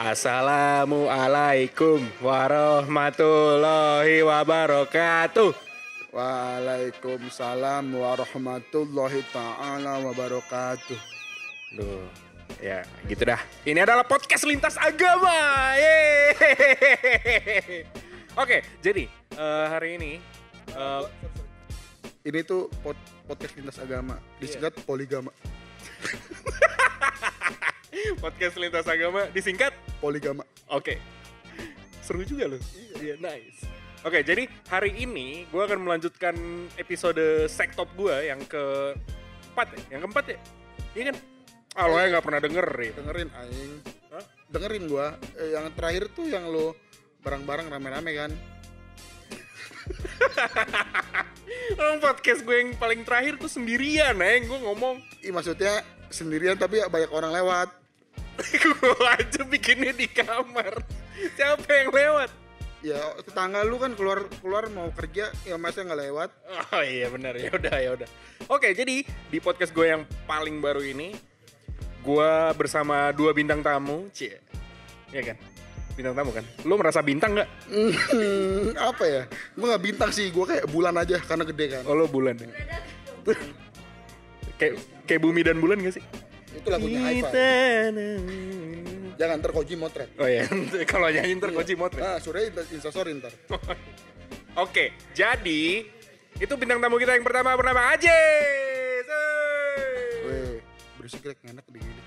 Assalamualaikum warahmatullahi wabarakatuh. Waalaikumsalam warahmatullahi taala wabarakatuh. Duh, ya gitu dah. Ini adalah podcast lintas agama. Yeay. Oke, jadi eh, hari ini eh, Ini tuh pod- podcast lintas agama, disingkat poligama. Podcast lintas agama disingkat Poligama. Oke. Seru juga loh. Iya, nice. Oke, jadi hari ini gue akan melanjutkan episode sektop gue yang keempat ya? Yang keempat ya? Iya kan? Ah, lo nggak pernah denger ya? Dengerin aing. Hah? Dengerin gua. Eh, yang terakhir tuh yang lo bareng-bareng rame-rame kan. Podcast gue yang paling terakhir tuh sendirian, eh. Gue ngomong. Ih maksudnya sendirian tapi banyak orang lewat. Gue aja bikinnya di kamar. Siapa yang lewat? Ya tetangga lu kan keluar keluar mau kerja ya masa nggak lewat. Oh iya benar ya udah ya udah. Oke jadi di podcast gue yang paling baru ini, gue bersama dua bintang tamu, cie, ya kan? Bintang tamu kan? Lu merasa bintang nggak? Hmm, apa ya? Gua nggak bintang sih, gua kayak bulan aja karena gede kan. Oh lo bulan ya? kayak kayak bumi dan bulan gak sih? Itu lagunya Haifa. Jangan ntar Koji motret. Oh iya, kalau nyanyi ntar Koji Motret. Nah, sudah instastory ntar. Oke, jadi itu bintang tamu kita yang pertama bernama. Hey. Weh, berisik rek enak di gini.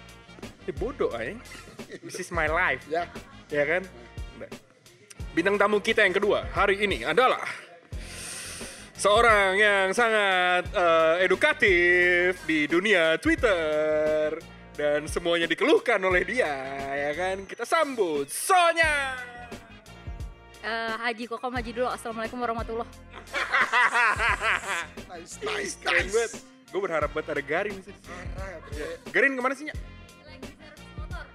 Eh bodoh aja. This is my life. Ya, ya kan? Bintang tamu kita yang kedua hari ini adalah seorang yang sangat eh, edukatif di dunia Twitter dan semuanya dikeluhkan oleh dia, ya kan? Kita sambut Sonya. Eh, haji kokom haji dulu assalamualaikum warahmatullah nice, nice, Keren banget. nice. Gue berharap banget ada Garin sih. Bre. Garin ke mana sih, Nya? lagi servis motor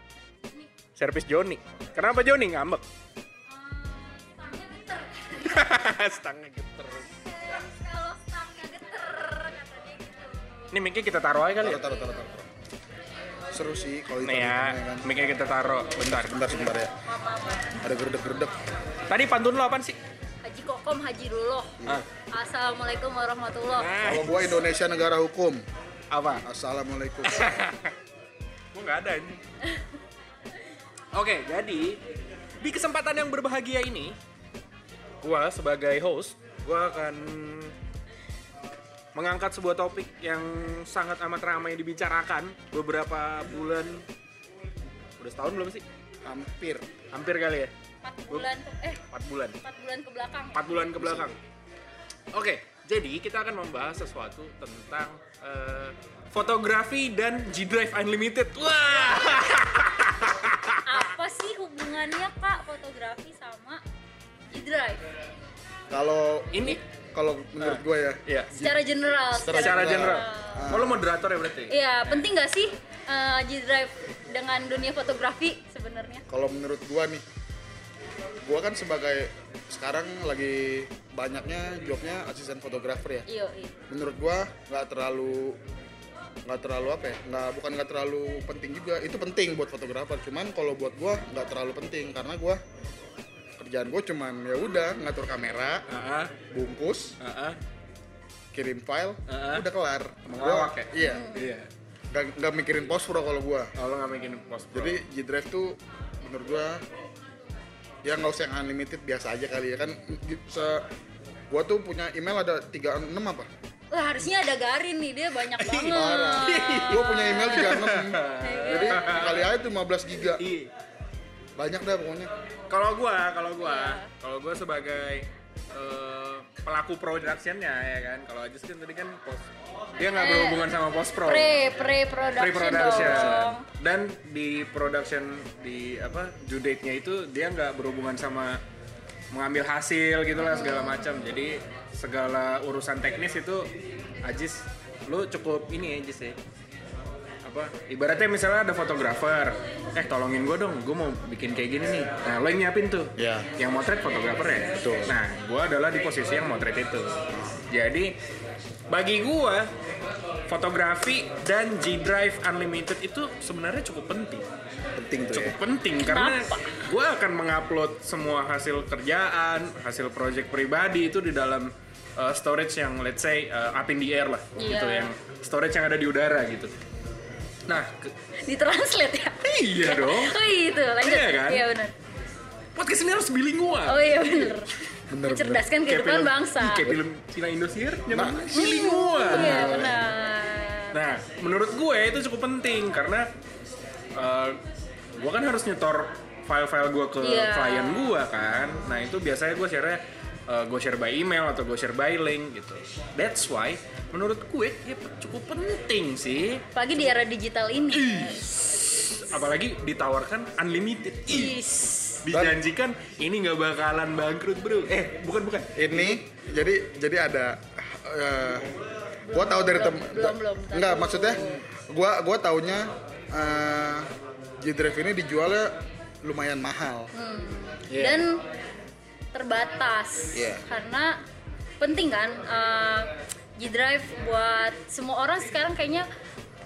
Servis Joni. Kenapa Joni ngambek? stangnya geter Stangnya geter. Ini mic kita taruh aja kali ya. Taruh, taruh, taruh, taruh. Seru sih kalau Nih ya, kan. mic kita taruh. Bentar. Bentar, sebentar ya. Ada gerdek-gerdek. Tadi pantun lo apaan sih? haji kokom haji dulu Ah, assalamualaikum warahmatullah nah, Kalau gua Indonesia negara hukum. apa? Assalamualaikum. Gue nggak ada ini. Oke, jadi di kesempatan yang berbahagia ini, gue sebagai host, gue akan mengangkat sebuah topik yang sangat amat ramai dibicarakan beberapa bulan. Udah setahun belum sih? Hampir. Hampir kali ya? 4 bulan ke, eh 4 bulan. 4 bulan ke belakang 4 bulan ke belakang. Oke, jadi kita akan membahas sesuatu tentang eh, fotografi dan G Drive Unlimited. Wah! apa sih hubungannya kak fotografi sama e-drive Kalau Ini kalau menurut gua ya, ya secara general Secara secara general. general. Oh, lo moderator ya berarti? Iya, penting gak sih eh, G-Drive dengan dunia fotografi sebenarnya? kalau menurut gua nih, gua kan sebagai sekarang lagi banyaknya jobnya asisten fotografer ya. Iya, iya. menurut gua nggak terlalu nggak terlalu apa ya nggak bukan nggak terlalu penting juga itu penting buat fotografer cuman kalau buat gua nggak terlalu penting karena gua kerjaan gua cuman ya udah ngatur kamera Heeh. bungkus Heeh. kirim file Heeh. udah kelar Gua- ya? iya Iya. nggak nggak mikirin post pro kalau gua Oh, lo nggak bikin post pro. jadi G Drive tuh menurut gua ya nggak usah yang unlimited biasa aja kali ya kan se gua tuh punya email ada 36 apa Wah, harusnya ada Garin nih, dia banyak banget. Parah. Gue punya email 36. Jadi kali aja tuh 15 giga. Banyak dah pokoknya. Kalau gua, kalau gua, Iya. kalau gua sebagai eh, pelaku productionnya ya kan. Kalau Ajis kan tadi kan post dia nggak Eh, berhubungan sama post pro. Pre, pre-production pre-production dong. dan di production di apa due date-nya itu dia nggak berhubungan sama mengambil hasil gitu lah segala macam jadi segala urusan teknis itu Ajis lu cukup ini ya Ajis ya apa? Ibaratnya misalnya ada fotografer eh tolongin gue dong gue mau bikin kayak gini nih. Nah lo yang nyiapin tuh. Iya. yang motret fotografer ya? Betul. nah gue adalah di posisi yang motret itu. Jadi bagi gue fotografi dan G Drive Unlimited itu sebenarnya cukup penting. Penting tuh ya. cukup penting karena gue akan mengupload semua hasil kerjaan hasil project pribadi itu di dalam uh, storage yang let's say uh, up in the air lah Iya. gitu yang storage yang ada di udara gitu nah ke- Ditranslate ya? iya dong Oh itu, lanjut. Iya kan? Iya benar. podcast ini harus bilingual Oh iya benar. Bener, Mencerdaskan kehidupan film- bangsa. Kayak film Cina Indosiar nyaman bilingual Iya benar. Nah, menurut gue itu cukup penting karena uh, gue kan harus nyetor file-file gue ke Iya. klien gue kan. Nah itu biasanya gue share gue share by email atau gue share by link gitu. That's why menurut gue ya cukup penting sih. Apalagi di era digital ini. Apalagi ditawarkan unlimited. Is. dijanjikan ini nggak bakalan bangkrut bro. Eh bukan bukan. ini jadi jadi ada eh, gua tahu dari tem belum, belum. enggak maksudnya gua gua taunya eh, G Drive ini dijualnya lumayan mahal Hmm. Iya. Dan terbatas. Iya. Karena penting kan eh, G Drive buat semua orang sekarang kayaknya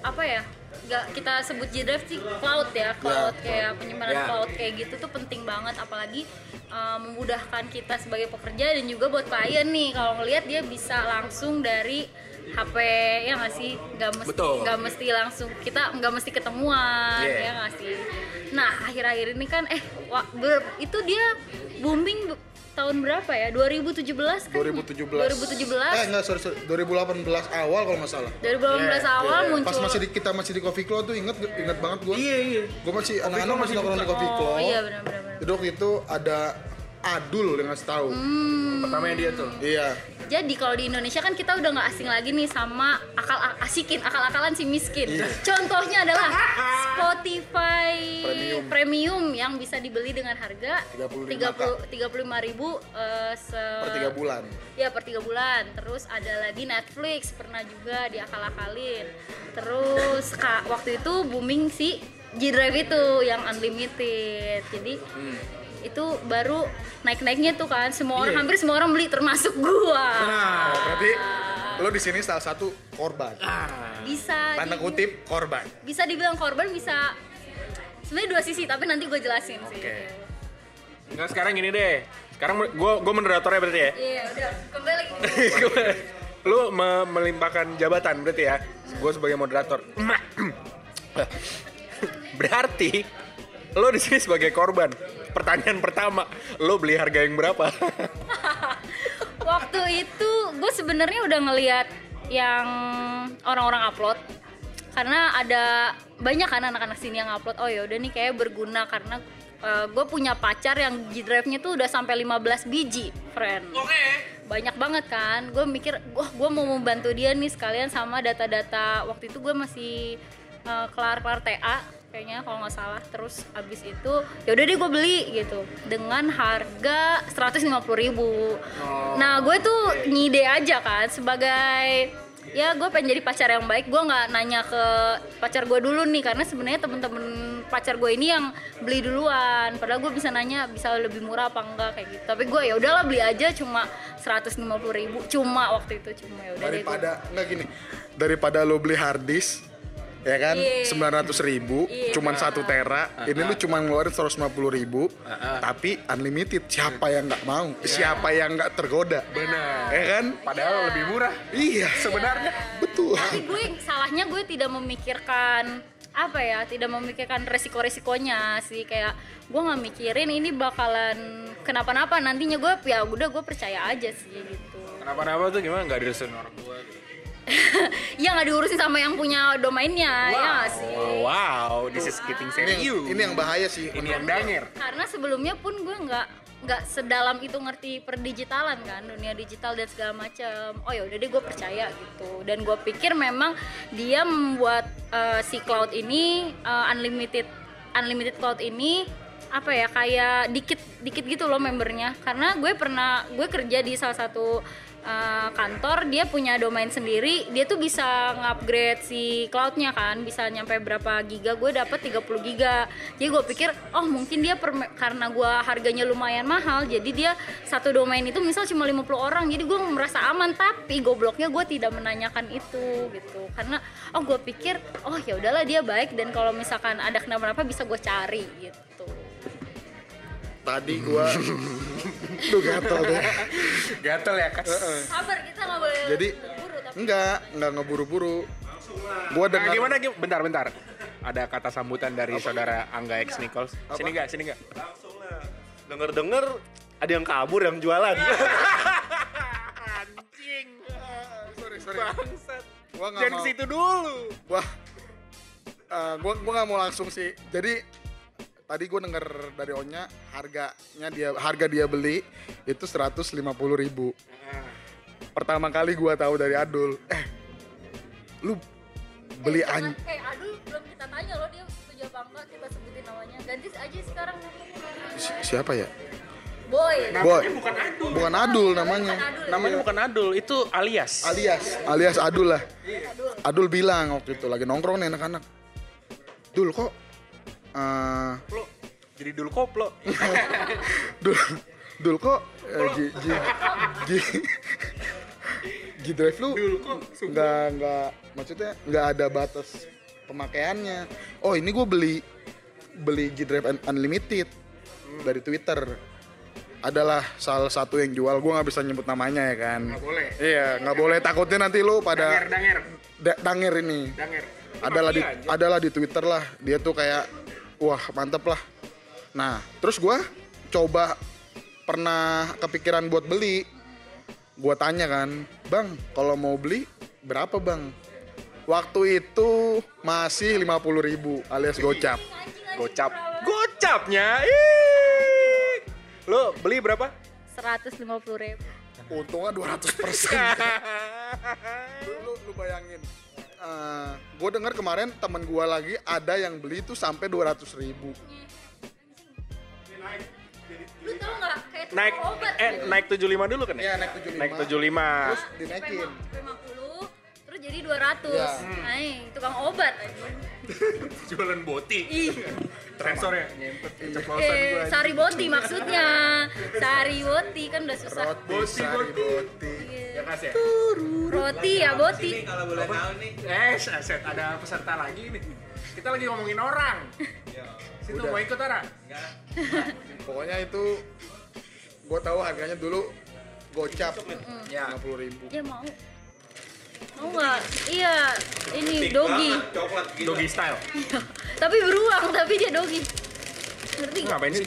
apa ya? Gak kita sebut G Drive sih cloud ya, cloud kayak penyimpanan Ya. cloud kayak gitu tuh penting banget apalagi eh, memudahkan kita sebagai pekerja dan juga buat klien nih kalau ngelihat dia bisa langsung dari HP ya nggak sih? Nggak mesti nggak mesti langsung kita nggak mesti ketemuan Yeah. ya nggak sih? Nah akhir-akhir ini kan eh wah, ber- itu dia booming tahun berapa ya? 2017 kan? 2017 2017 eh enggak sorry, sorry. 2018 awal kalau nggak salah. 2018 Yeah, awal yeah. muncul. Pas masih di, kita masih di Coffee Claw tuh inget inget banget gua. Iya iya. gua masih Coffee anak-anak masih masih nongkrong di. Coffee Claw oh iya benar benar jadi waktu itu ada Adul yang ngasih tahu Hmm. Pertamanya dia tuh. iya Jadi kalau di Indonesia kan kita udah nggak asing lagi nih sama akal asikin, akal-akalan si miskin. Iya. Contohnya adalah Spotify Premium. Premium yang bisa dibeli dengan harga 35K. 30 ribu eh, se per tiga bulan Ya per tiga bulan. Terus ada lagi Netflix pernah juga diakal-akalin. Terus kak waktu itu booming si G Drive itu yang unlimited. Jadi itu baru naik-naiknya tuh kan semua orang Iya. hampir semua orang beli termasuk gua. Nah, berarti lo di sini salah satu korban ah. Bisa tanda kutip korban bisa dibilang korban bisa sebenarnya dua sisi tapi nanti gue jelasin sih. Oke. Enggak sekarang gini deh. Sekarang gue gue moderatornya berarti ya. Iya udah kembali lagi. lu me- melimpahkan jabatan berarti ya. Gue sebagai moderator. berarti lo di sini sebagai korban. Pertanyaan pertama, lo beli harga yang berapa? Waktu itu gue sebenarnya udah ngeliat yang orang-orang upload. Karena ada banyak kan anak-anak sini yang upload oh ya udah nih kayak berguna karena gue punya pacar yang G Drive-nya tuh udah sampai 15 biji friend. Oke. banyak banget kan. Gue mikir wah gue mau membantu dia nih sekalian sama data-data. Waktu itu gue masih uh, kelar-kelar TA kayaknya kalau nggak salah. Terus abis itu ya udah deh gue beli gitu. Dengan harga 150.000 ribu. Nah gue tuh ngide aja kan sebagai ya gue pengen jadi pacar yang baik. Gue nggak nanya ke pacar gue dulu nih karena sebenarnya temen-temen pacar gue ini yang beli duluan. Padahal gue bisa nanya bisa lebih murah apa enggak kayak gitu. Tapi gue ya udahlah beli aja cuma 150.000 ribu. Cuma waktu itu cuma ya udah daripada nggak gini. Daripada lo beli hard disk ya kan? Iya. sembilan ratus ribu Iya. cuman satu tera. Ini lu cuma ngeluarin seratus ribu tapi unlimited. Siapa yang nggak mau? Siapa yang nggak tergoda? Benar. ya kan? Padahal lebih murah. iya. Sebenarnya. betul. Tapi gue salahnya gue tidak memikirkan apa ya tidak memikirkan resiko-resikonya sih. Kayak gue nggak mikirin ini bakalan kenapa-napa. Nantinya gue ya udah gue percaya aja sih gitu. Kenapa-napa tuh gimana? Gak direstuin orang tua. ya nggak diurusin sama yang punya domainnya ya nggak sih? Wow, this is getting ini, serius. ini yang bahaya sih. Ini yang danger. karena sebelumnya pun gue nggak nggak sedalam itu ngerti perdigitalan kan dunia digital dan segala macam oh ya udah deh gue percaya gitu. Dan gue pikir memang dia membuat eh, si cloud ini eh, unlimited unlimited cloud ini apa ya kayak dikit dikit gitu loh membernya. Karena gue pernah gue kerja di salah satu uh, kantor dia punya domain sendiri dia tuh bisa ngupgrade si cloudnya kan bisa nyampe berapa giga gue dapet 30 giga. Jadi gue pikir oh mungkin dia karena gue harganya lumayan mahal jadi dia satu domain itu misal cuma 50 orang jadi gue merasa aman. Tapi gobloknya gue tidak menanyakan itu gitu. Karena oh gue pikir oh ya udahlah dia baik dan kalau misalkan ada kenapa-napa bisa gue cari gitu tadi gua Duh gatel deh Gatel ya, Kas. sabar kita nggak boleh jadi buru tapi enggak enggak ngeburu-buru gua Nah, dengar gimana gim- bentar bentar. Ada kata sambutan dari saudara Angga X Nichols. Sini enggak, sini enggak. langsung lah denger-denger ada yang kabur yang jualan Anjing. sorry sorry Bangsat. gua nggak Jangan mau situ dulu. wah eh, gua gua nggak mau langsung sih jadi tadi gue denger dari Onya harganya dia harga dia beli itu 150.000 ribu. Pertama kali gua tahu dari Adul. Eh lu beli eh, an jangan- eh aduh belum kita tanya loh dia setuju apa enggak kita sebutin namanya. Ganti aja sekarang. Si- siapa ya? Boy. Boy. Bukan Adul. bukan Adul namanya. Bukan Adul, Namanya bukan Adul, itu alias. alias alias Adul lah. Adul bilang waktu itu lagi nongkrong nih anak-anak. Dul kok eh, Lo jadi dulu koplo. Dul Dul kok eh, G G G G Drive lu nggak nggak maksudnya nggak ada batas pemakaiannya. Oh ini gue beli beli G Drive Un- Unlimited dari Twitter. Adalah salah satu yang jual. Gue nggak bisa nyebut namanya ya kan. Nggak boleh. iya nggak boleh. Takutnya nanti lu Danger, pada danger, da- danger ini. Danger. adalah di aja. adalah di Twitter lah. Dia tuh kayak wah mantep lah nah terus gua coba pernah kepikiran buat beli gua tanya kan bang kalau mau beli berapa bang waktu itu masih 50.000 ribu alias gocap Gocap. Gocapnya. Ih. Lo beli berapa? 150 ribu untungnya 200 persen lu, lu bayangin gue dengar kemarin temen gue lagi ada yang beli itu sampai 200 ribu lu tau nggak kayak naik obat eh tuh. naik 75 dulu kan ya? Iya, naik 75. Naik 75. terus dinaikin 50 terus jadi 200 Iya. nah ini tukang obat anjing. Jualan boti. ih Tresor ya keceplosan eh sari boti maksudnya sari boti kan udah susah roti Boti, sari boti. boti Ya kas ya. roti ya boti kalau boleh tahu nih Eh, set ada peserta lagi nih. Kita lagi ngomongin orang. Situ Udah. mau ikut orang? pokoknya itu gue tahu harganya dulu gocap Ya. 50 ribu ya mau mau nggak? Iya ini dogi. coklat gitu. Doggy style. tapi beruang tapi dia dogi. Ngerti nggak? Ngapain sih?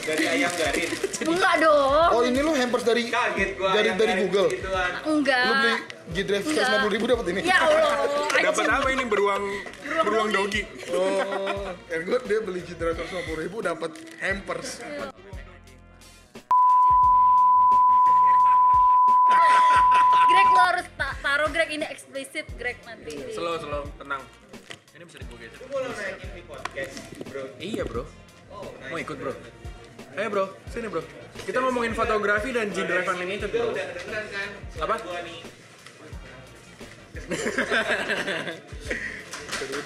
dari ayam garin enggak dong? Oh ini lu hampers dari kaget gua dari dari Google. gituan. enggak. Lu beli G Drive. 150 ribu dapat ini? Ya Allah Dapat apa ini beruang beruang dogi? oh kan gue dia beli G Drive 150 ribu dapat hampers eksplisit Greg nanti di- Slow, slow, tenang. Ini bisa dibuka Lu mau naikin di podcast bro Iya, Bro. oh Mau ikut, Bro? Ayo, Bro. Sini, Bro. Kita ngomongin fotografi dan G Drive Unlimited, Bro. udah kan Apa? gua nih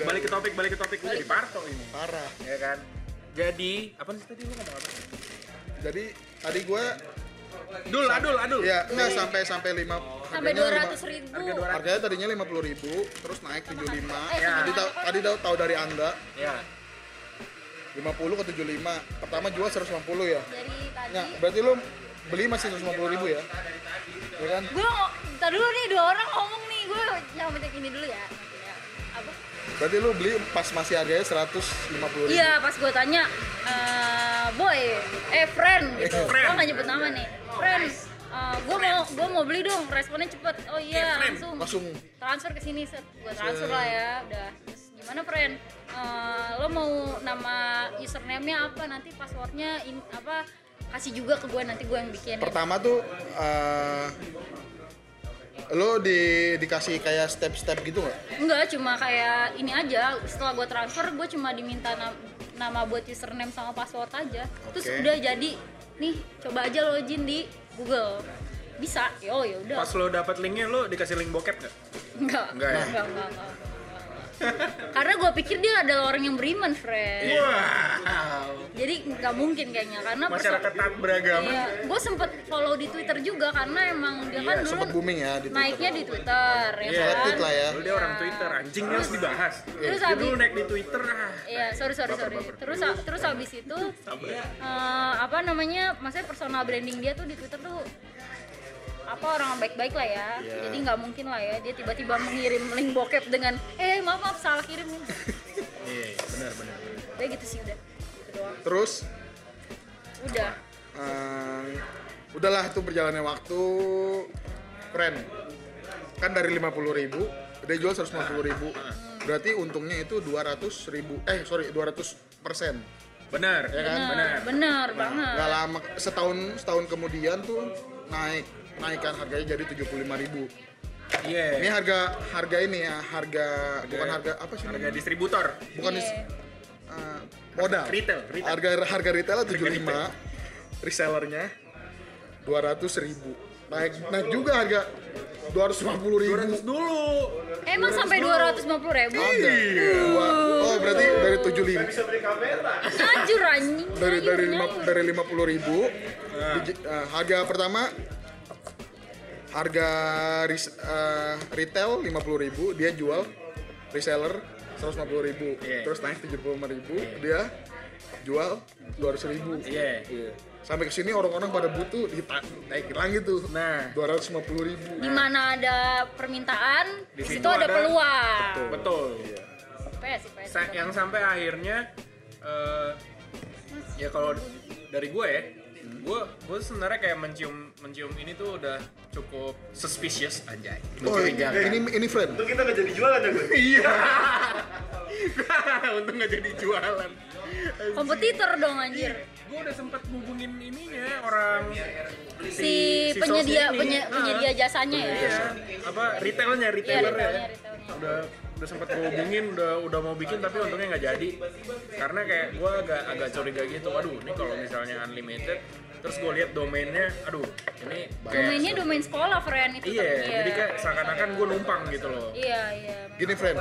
Balik ke topik, balik ke topik. Lu jadi parto ini. parah Ya kan? Jadi, apa sih tadi lu ngomong apa? jadi tadi gue Dul, adul, adul. ya enggak sampai sampai 5 sampai 200 ribu. Harga 200. harganya tadinya 50 ribu terus naik 75 Ya. tadi tahu tadi tahu tahu dari anda. Ya. 50 ke 75 pertama jual 150 ya? Dari tadi. Nah berarti lu beli masih 150 ribu ya? Ya kan? Gue ntar dulu nih dua orang ngomong nih. Gue nyamatin ini dulu ya. Ya. apa? Berarti lu beli pas masih harganya 150 ribu. Iya pas gue tanya eh boy eh friend gitu. Gue nggak nyebut nama nih. Friend gue mau gue mau beli dong responnya cepet. Oh iya langsung. langsung. Transfer ke sini set. Gue transfer lah ya udah. Terus gimana friend? Eh, lo mau nama username-nya apa? Nanti passwordnya in, apa kasih juga ke gue nanti gue yang bikin. Pertama tuh eh lo di dikasih kayak step-step gitu nggak? enggak cuma kayak ini aja. Setelah gue transfer gue cuma diminta nam- nama buat username sama password aja. Terus Oke. udah jadi. Nih coba aja login di Google bisa yo ya udah Pas lo dapat linknya lo dikasih link bokep gak? enggak Enggak ya? enggak, enggak, enggak. Karena gue pikir dia adalah orang yang beriman friend Wow. jadi nggak mungkin kayaknya karena Masyarakat taat beragama. Iya, gue sempet follow di Twitter juga karena emang dia kan dulu Sempat booming ya di Twitter. naiknya di Twitter ya Iya. kan. Selektif lah ya. Dulu dia orang Twitter, anjing harus dibahas. Terus dia dulu naik di Twitter ah. Iya, sorry sorry sorry. Terus terus habis itu eh, apa namanya? Maksudnya personal branding dia tuh di Twitter tuh apa orang baik-baik lah ya. Iya. Jadi nggak mungkin lah ya dia tiba-tiba mengirim link bokep dengan eh maaf maaf salah kirim nih. Iya, benar benar. Udah gitu sih udah. Gitu doang. Terus Udah. eh, udahlah tuh berjalannya waktu friend kan dari 50.000 ribu dia jual 150.000 ribu berarti untungnya itu 200 ribu eh sorry 200 persen Benar, Ya kan? Benar, benar banget. nggak lama setahun setahun kemudian tuh naik naikkan harganya jadi 75.000 ribu Iya. ini harga harga ini ya harga bukan harga apa sih harga namanya? distributor. bukan Iya. dis- eh, modal Retail, retail. harga harga retailnya 75 retail. resellernya 200 ribu naik naik juga harga 250 ribu 200 dulu. Emang sampai 250 ribu? ada Dua, oh berarti dari 75 Anjur anjing. dari dari lima dari 50 ribu di- eh, harga pertama harga res- eh, retail 50 ribu dia jual reseller 150 ribu Iya. terus naik 75 ribu dia jual 200 ribu Iya. sampai ke sini orang-orang pada butuh naikin lagi tuh Nah. 250 ribu Di mana ada permintaan, Di situ situ ada ada- peluang. Betul. Sih, PS. Sa- yang sampai akhirnya eh, ya kalau dari gue ya gue gue sebenarnya kayak mencium mencium ini tuh udah cukup suspicious anjay. Oh ini mencurigakan ini, ini friend. Itu kita nggak jadi jualan ya gue. iya. Untung nggak jadi jualan. Kompetitor dong anjir. gue udah sempet hubungin ininya orang Si, penyedia penye- Ah, penyedia jasanya ya. iya. apa retailnya Iya, retailer ya retailnya, retailnya. udah udah sempat gue hubungin udah udah mau bikin tapi untungnya nggak jadi. Karena kayak gue agak agak curiga gitu. Waduh ini kalau misalnya unlimited terus gue lihat domainnya aduh ini kayak Domainnya domain sekolah, friend itu. iya ter- jadi kayak seakan-akan gue numpang gitu loh Iya, iya. gini friend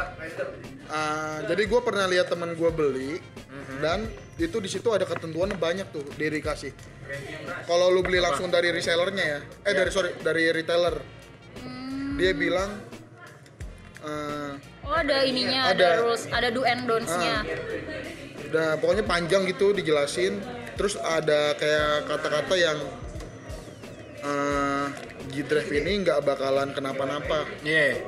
Ah, jadi gue pernah lihat teman gue beli Mhm. dan itu di situ ada ketentuan banyak tuh dia dikasih kalau lu beli langsung dari resellernya ya eh dari sorry dari retailer Hmm. dia bilang eh, Oh, ada ininya, ada, Ada. rules, ada do and don'ts-nya. Ah. udah pokoknya panjang gitu dijelasin terus ada kayak kata-kata yang eh G-Drive ini nggak bakalan kenapa-napa. Iya.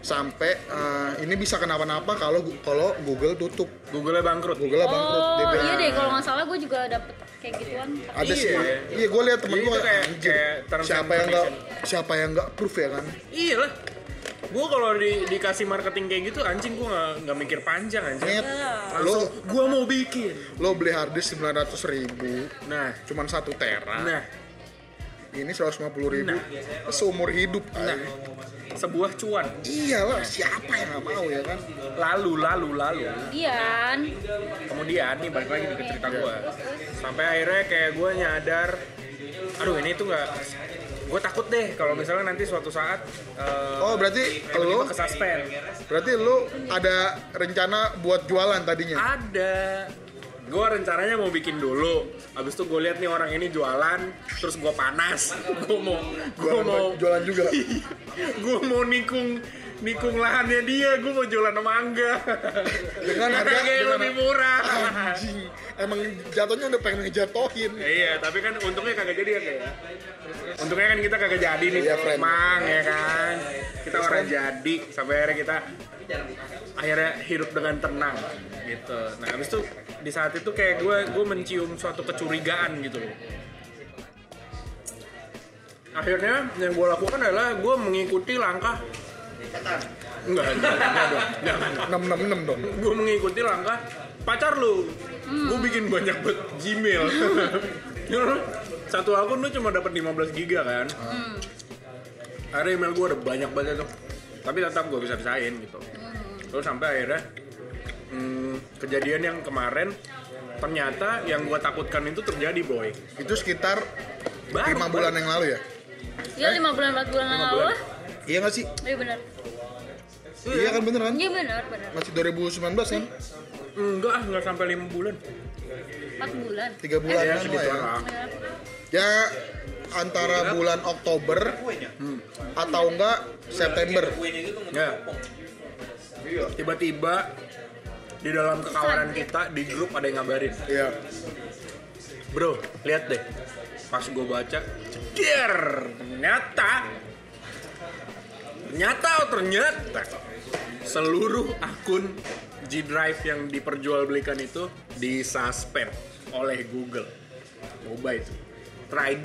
Sampai eh, ini bisa kenapa-napa kalau kalau Google tutup. Google bangkrut. Google bangkrut. Dia Oh, iya deh, kalau nggak salah gue juga dapet kayak gituan. ada Iya. sih. Iya gue lihat temen Jadi gue kayak- kayak siapa yang nggak siapa yang nggak proof ya kan? Iya lah gue kalau di, dikasih marketing kayak gitu anjing gue nggak mikir panjang anjing. Net, langsung lo gue mau bikin. Lo beli harddisk sembilan ratus ribu nah. cuman satu tera. Nah. Ini seratus lima puluh ribu seumur hidup nah. sebuah cuan. Iyalah siapa yang nggak mau ya kan? Lalu lalu lalu. Iya kan? kemudian nih balik lagi ke cerita gue sampai akhirnya kayak gue nyadar aduh ini tuh nggak gue takut deh kalau misalnya nanti suatu saat eh, oh berarti lo ke suspend berarti lo ada rencana buat jualan tadinya? Ada. Gue rencananya mau bikin dulu. Abis itu gue lihat nih orang ini jualan terus gue panas. Gue mau gue mau jualan juga? Gue mau nikung nikung lahannya dia gue mau jualan mangga Dengan harga- yang lebih murah. Anjing emang jatuhnya udah pengen ngejatohin. Iya tapi kan untungnya kagak jadi ya. Kayak untungnya kan kita kagak jadi nih Iya, friend. mang ya kan? Kita orang jadi sampai akhirnya kita akhirnya hidup dengan tenang gitu. Nah habis itu di saat itu kayak gue gue mencium suatu kecurigaan gitu. Loh akhirnya yang gue lakukan adalah gue mengikuti langkah enggak enggak enggak dong jangan enam enam enam dong gue mengikuti langkah pacar lu gue bikin banyak banget Gmail satu akun tuh cuma dapat 15 giga kan akhirnya email gue udah banyak banget tuh tapi tetap gue bisa bisain gitu terus sampai akhirnya hmm, kejadian yang kemarin ternyata yang gua takutkan itu terjadi boy Itu sekitar Baru, lima bulan yang lalu ya? Iya lima bulan empat bulan yang Lima lalu. Iya nggak sih? Iya benar. Iya kan bener kan? Iya benar benar. Masih 2019 kan? enggak ah enggak sampai lima bulan Empat bulan. Tiga bulan ya lah segitu ya. lah Ya. Ya antara bulan Oktober atau enggak September. ya tiba-tiba di dalam kekawanan kita di grup ada yang ngabarin Iya. bro lihat deh pas gue baca ceder ternyata ternyata oh ternyata seluruh akun G Drive yang diperjualbelikan itu disuspend oleh Google. Coba itu. Try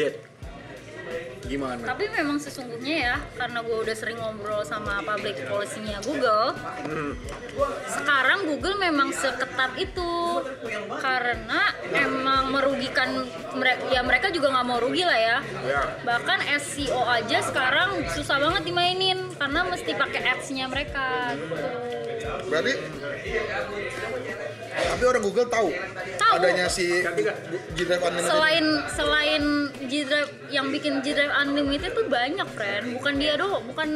gimana Tapi memang sesungguhnya ya, karena gue udah sering ngobrol sama public policy-nya Google, sekarang Google memang seketat itu karena emang merugikan mereka, ya mereka juga nggak mau rugi lah ya. Ya. Bahkan SEO aja sekarang susah banget dimainin karena mesti pakai ads-nya mereka. Gitu. Berarti tapi orang Google tahu, Tahu. adanya si nggak? G-Drive Unlimited. Selain selain G-Drive yang bikin G-Drive Unlimited tuh banyak, friend. Bukan dia doang, bukan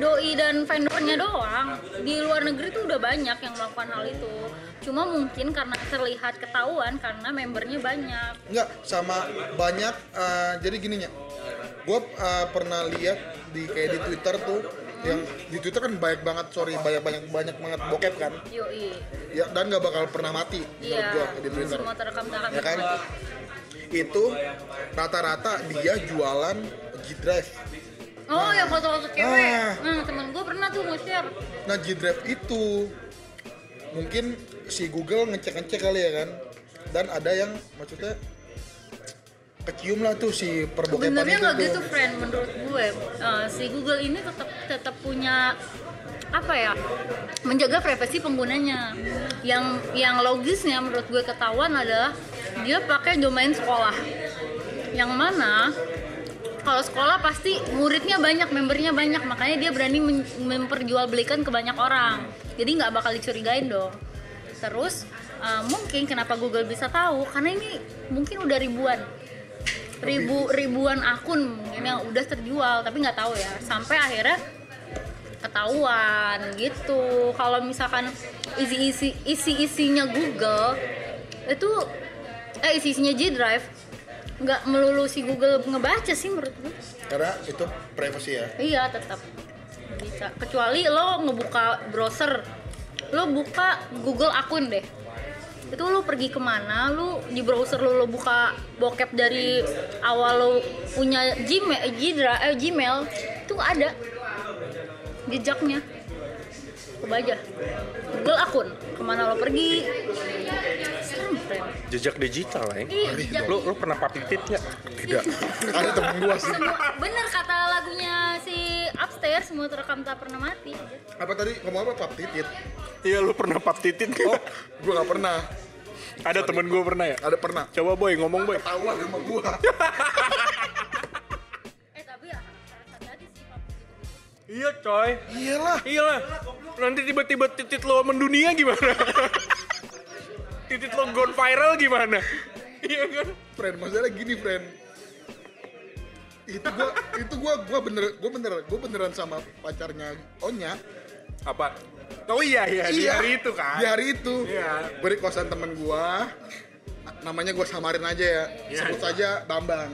doi dan vendornya doang. Di luar negeri tuh udah banyak yang melakukan hal itu. Cuma mungkin karena terlihat ketahuan karena membernya banyak. Enggak, sama banyak eh, jadi gininya. Gue pernah lihat di kayak di Twitter tuh yang di Twitter kan banyak banget sorry banyak banyak banyak banget bokep kan Yoi. ya dan nggak bakal pernah mati menurut Iya. gua di Twitter Semua terekam terekam. ya kan itu rata-rata dia jualan G-Drive Oh, yang foto-foto cewek. Ah. Nah, temen gue pernah tuh mau share. Nah G-Drive itu mungkin si Google ngecek-ngecek kali ya kan dan ada yang maksudnya kecium lah tuh si Sebenarnya itu nggak tuh. gitu, friend. Menurut gue, Eh, si Google ini tetap tetap punya apa ya menjaga privasi penggunanya. Yang yang logisnya menurut gue ketahuan adalah dia pakai domain sekolah. Yang mana kalau sekolah pasti muridnya banyak membernya banyak. Makanya dia berani memperjualbelikan ke banyak orang. Jadi nggak bakal dicurigain dong. Terus eh, mungkin kenapa Google bisa tahu? Karena ini mungkin udah ribuan ribu ribuan akun mungkin yang udah terjual tapi nggak tahu ya. Sampai akhirnya ketahuan gitu. Kalau misalkan isi isi isi isinya Google itu eh isi isinya G Drive nggak melulu si Google ngebaca sih menurut gue karena itu privacy ya? Iya tetap. Bisa. Kecuali lo ngebuka browser lo buka Google akun deh itu lo pergi ke mana? Lo di browser lo lo buka bokep dari awal lo punya Gmail Gmail, eh, Gmail itu ada jejaknya. Coba aja. Google akun ke mana lo pergi? Jejak digital lah ya iya jejak. Lu lu pernah papitit ya tidak. Ada temen gua sih. Bener kata lagunya si upstairs semua terekam tak pernah mati. Apa tadi? Ngomong apa? Pap titit iya lu pernah paptitit oh gua nggak pernah ada temen gue pernah ya? Ada pernah. Coba boy ngomong boy. Tahuan sama gua. Eh tapi ya rasa tadi sih Pak, gitu-gitu. iya coy. Iyalah. Iyalah. Nanti tiba-tiba titit lo mendunia gimana? Titit lo gone viral gimana? Iya kan? Friend masalah gini friend. Itu gua itu gua gua bener gua bener gua beneran sama pacarnya Onya. Apa oh iya iya, di hari itu kan? di hari itu. Iya. beri kosan temen gua. Namanya gua samarin aja ya. Iya. sebut saja Bambang.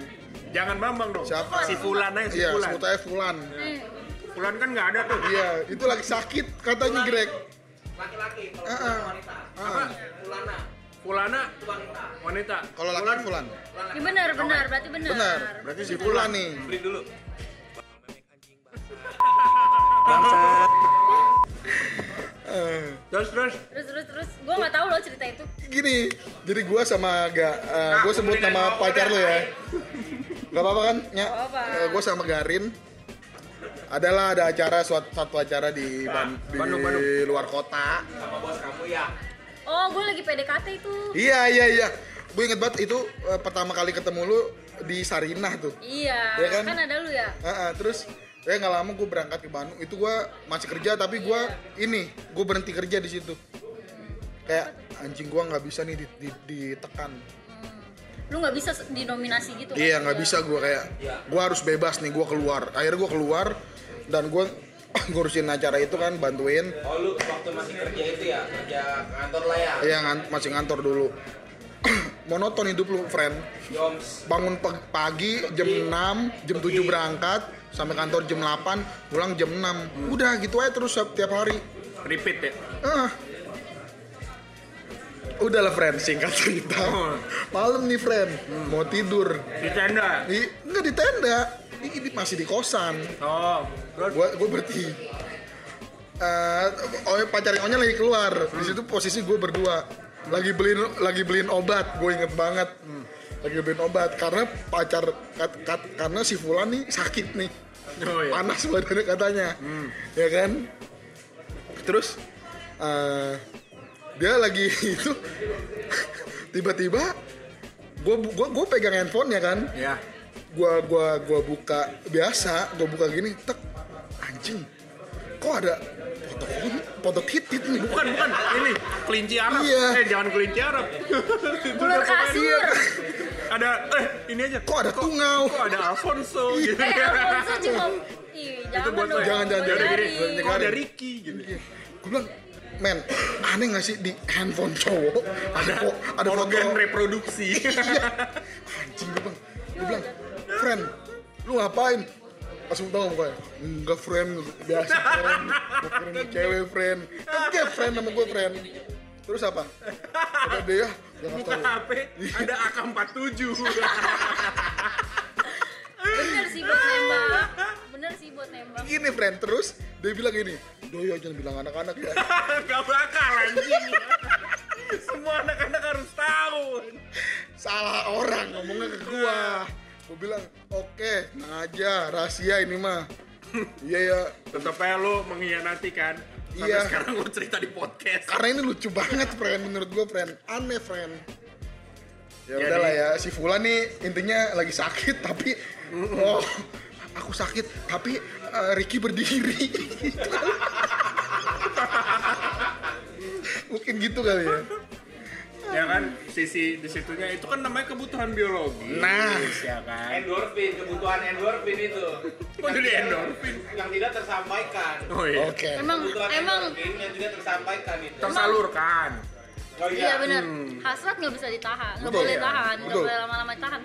Jangan bambang dong. Siapa? si Fulan aja si iya Fulan. sebut aja Fulan. Eh, Fulan kan nggak ada tuh. Iya itu lagi sakit katanya Greg. Laki-laki kalau Ah, ah. wanita. Ah. Fulana. Fulana? Wanita. Wanita. Kalau laki Fulan? Ya benar benar berarti benar. Benar. Berarti si Fulan nih. Beli dulu. Eh, terus terus terus terus terus gue nggak tahu loh cerita itu gini jadi gua sama ga eh, gua sebut nama pacar lu ya Gak apa-apa kan? Ya. apa-apa. gue sama Garin adalah ada acara suatu satu acara di, Ban- di Bandung, Bandung. luar kota. sama bos kamu ya oh gue lagi PDKT itu Iya iya iya. Gue inget banget itu eh, pertama kali ketemu lu di Sarinah tuh. iya Iya kan? kan? ada lu ya Ah, ah, terus ya nggak lama gue berangkat ke Bandung. Itu gue masih kerja tapi gue ini gue berhenti kerja di situ. kayak anjing gua nggak bisa nih di- di- ditekan lu nggak bisa dinominasi gitu kan? Iya nggak bisa gue kayak gue harus bebas nih gue keluar. Akhirnya gue keluar dan gue ngurusin acara itu kan bantuin. Oh lu waktu masih kerja itu ya, kerja kantor lah ya. Iya ngan- masih ngantor dulu. Monoton hidup lu, friend. Joms. Bangun pag- pagi jam 6, jam 7 berangkat, sampai kantor jam 8, pulang jam 6. Udah gitu aja terus tiap hari. Repeat ya. Ah. Udah lah friend, singkat cerita. Malam nih friend, mau tidur. Di tenda. Di, enggak di tenda, ini ini masih di kosan. Oh, terus gue gue berarti eh oh pacarnya Onya lagi keluar di situ posisi gue berdua lagi beliin lagi beliin obat gue inget banget lagi beliin obat karena pacar kat- kat- karena si Fulan nih sakit nih Oh, iya. panas badannya katanya ya kan terus eh, dia lagi itu tiba-tiba gue gue gue pegang handphone ya kan ya. gua gua gua buka biasa gua buka gini tek anjing kok ada foto foto titit nih Bukan, bukan. Ini kelinci Arab. Iya. Eh, jangan kelinci Arab. ular kasur ada eh ini aja. kok ada tungau Kok ada Alfonso gitu. eh Alfonso cuma ih jangan buat dong? Jangan, jangan, jangan. Buat Kok ada Ricky gitu. gua bilang men aneh gak sih di handphone cowok ada fo- ada foto Organ reproduksi. iya anjing gua bilang gua bilang friend lu ngapain langsung tahu gue enggak friend biasa friend gue friend cewek friend kan dia friend sama gue friend terus apa kata dia gak Buka HP ada AK47. bener sih buat nembak bener sih buat nembak gini friend terus dia bilang gini doyo jangan bilang anak-anak ya Gak bakal anjing. Semua anak-anak harus tahu. salah orang ngomongnya ke gua gua bilang oke tenang aja rahasia ini mah iya ya Tetap aja lu mengkhianati kan. Sampai Iya. sekarang lu cerita di podcast. karena ini lucu banget friend. Menurut gua friend. Aneh friend. Ya Jadi- udahlah ya si Fulan nih intinya lagi sakit tapi oh aku sakit tapi eh, Ricky berdiri. Mungkin gitu kali ya ya kan sisi di situnya itu kan namanya kebutuhan biologi Nah. ya kan Endorfin, kebutuhan endorfin itu. Kok jadi endorfin? Yang tidak tersampaikan. oh iya oke emang Kebutuhan emang endorfin yang tidak tersampaikan itu. tersalurkan Oh iya bener hasrat nggak bisa ditahan nggak Betul. boleh tahan nggak boleh lama-lama tahan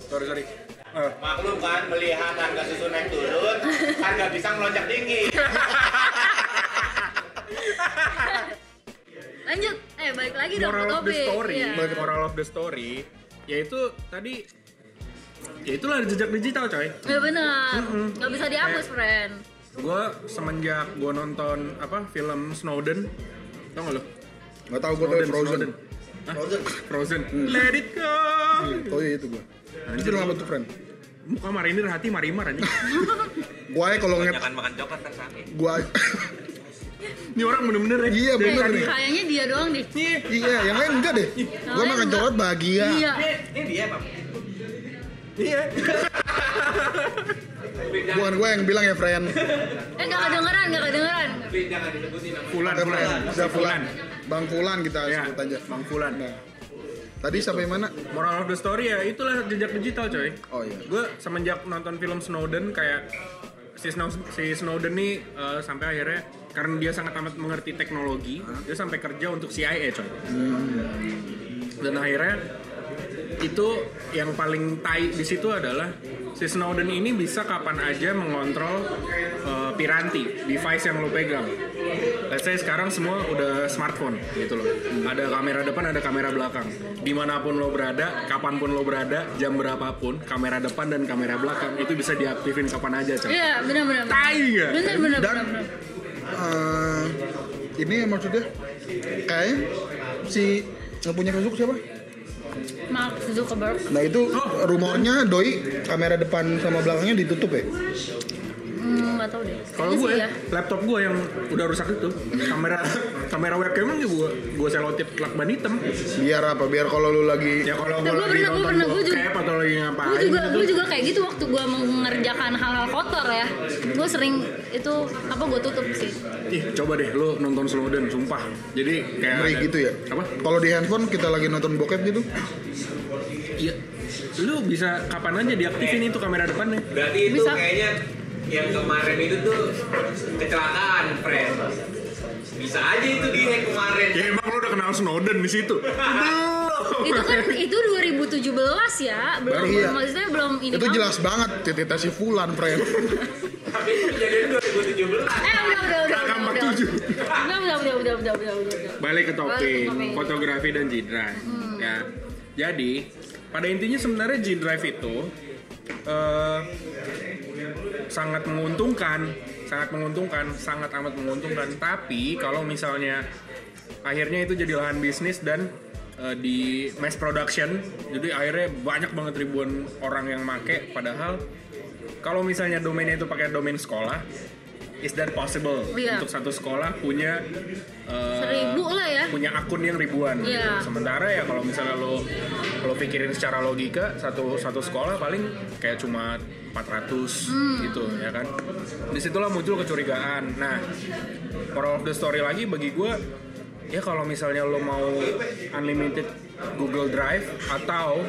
sorry sorry Eh, Maklum kan melihat harga susu naik turun, harga pisang melonjak tinggi. lanjut. Eh balik lagi dong moral ke of the story. Iya. moral of the story. Yaitu tadi ya itulah jejak digital coy. Ya bener nggak bisa dihapus friend. gue semenjak gue nonton apa film Snowden. Tau gak lo nggak tahu gua tahu Frozen. Hah? Frozen. Let it go. Oh iya itu gua. Itu film apa tuh friend? Muka marinir hati marimar aja gua aja kalau ngeliat Jangan makan coklat kan sakit. ini orang bener-bener ya. Iya, bener nih. kayaknya dia doang deh. Iya yang lain enggak deh. Gua makan coklat bahagia. Iya. Ini dia bang. iya. Bukan gua yang bilang ya friend. Eh nggak kedengeran nggak kedengeran. Jangan disebutin nama. Fulan Fulan. Bisa Fulan. Bang Fulan kita ya sebut aja. Bang Fulan. Nah, tadi sampai mana? Moral of the story ya itulah jejak digital coy. Oh iya. Gue semenjak nonton film Snowden kayak si, Snow, si Snowden nih eh, sampai akhirnya karena dia sangat amat mengerti teknologi dia sampai kerja untuk CIA coy. Dan akhirnya itu yang paling tai di situ adalah si Snowden ini bisa kapan aja mengontrol eh, piranti device yang lo pegang. Let's say sekarang semua udah smartphone gitu loh. Ada kamera depan, ada kamera belakang. Di mana pun lo berada, kapan pun lo berada, jam berapapun, kamera depan dan kamera belakang itu bisa diaktifin kapan aja coy. iya bener. Tai nggak? bener bener Dan- bener, bener. Eh, ini maksudnya kayak si yang punya Facebook siapa? Mark Zuckerberg Nah itu rumornya doi kamera depan sama belakangnya ditutup ya? Hmm, deh Kalau gue, sih ya laptop gue yang udah rusak itu, kamera kamera webcamnya gue gue selotip lakban hitam. biar apa biar kalau lu lagi Ya kalau gue gua lagi pernah- gua nonton pernah, gua juga- atau lagi ngapain gue juga gitu. gue juga kayak gitu waktu gue mengerjakan hal-hal kotor ya gue sering itu apa gue tutup sih Ih, coba deh lu nonton Snowden, sumpah. Jadi kayak ngeri gitu ya Apa? kalau di handphone kita lagi nonton bokep gitu Iya. Lu bisa kapan aja diaktifin itu kamera depannya. Berarti itu Bisa. kayaknya yang kemarin itu tuh kecelakaan, friend. Bisa aja itu di hack kemarin. Ya emang lu udah kenal Snowden di situ. itu kan itu 2017 ya belum Baru iya. maksudnya belum ini itu banget. jelas banget titita si Fulan friend Tapi itu kejadian 2017. eh udah udah udah udah udah 47. udah udah udah udah udah udah Balik ke topik, fotografi dan G-Drive. Ya. Jadi, pada intinya sebenarnya G-Drive itu eh, sangat menguntungkan, sangat menguntungkan, sangat amat menguntungkan. Tapi kalau misalnya akhirnya itu jadi lahan bisnis dan eh, di mass production, jadi akhirnya banyak banget ribuan orang yang make. Padahal kalau misalnya domainnya itu pakai domain sekolah, is that possible Iya. untuk satu sekolah punya eh, seribu lah ya punya akun yang ribuan. Iya. Sementara ya kalau misalnya lo lo pikirin secara logika satu satu sekolah paling kayak cuma 400 Hmm. gitu ya kan. Di situlah muncul kecurigaan. Nah, moral of the story lagi bagi gue ya kalau misalnya lo mau unlimited Google Drive atau